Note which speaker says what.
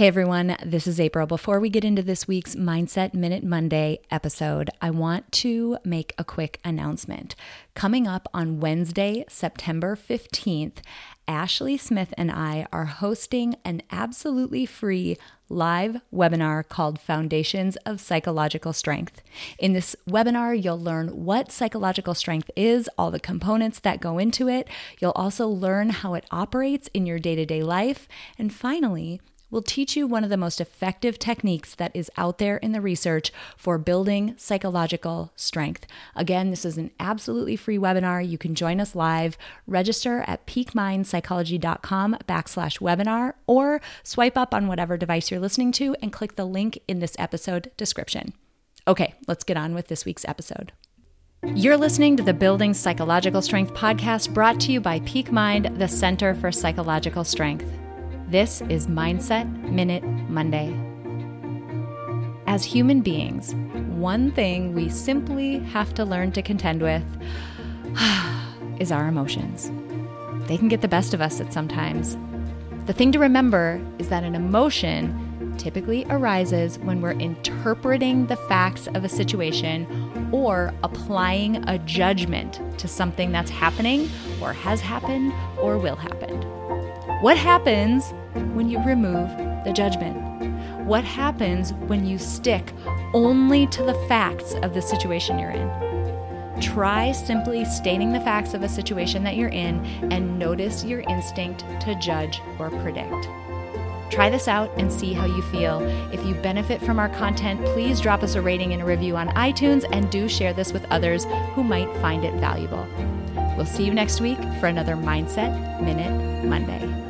Speaker 1: Hey everyone, this is April. Before we get into this week's Mindset Minute Monday episode, I want to make a quick announcement. Coming up on Wednesday, September 15th, Ashley Smith and I are hosting an absolutely free live webinar called Foundations of Psychological Strength. In this webinar, you'll learn what psychological strength is, all the components that go into it. You'll also learn how it operates in your day to day life. And finally, will teach you one of the most effective techniques that is out there in the research for building psychological strength. Again, this is an absolutely free webinar. You can join us live. Register at peakmindpsychology.com backslash webinar or swipe up on whatever device you're listening to and click the link in this episode description. Okay, let's get on with this week's episode. You're listening to the Building Psychological Strength podcast brought to you by Peak Mind, the Center for Psychological Strength. This is Mindset Minute Monday. As human beings, one thing we simply have to learn to contend with is our emotions. They can get the best of us at sometimes. The thing to remember is that an emotion typically arises when we're interpreting the facts of a situation or applying a judgment to something that's happening or has happened or will happen. What happens when you remove the judgment? What happens when you stick only to the facts of the situation you're in? Try simply stating the facts of a situation that you're in and notice your instinct to judge or predict. Try this out and see how you feel. If you benefit from our content, please drop us a rating and a review on iTunes and do share this with others who might find it valuable. We'll see you next week for another Mindset Minute Monday.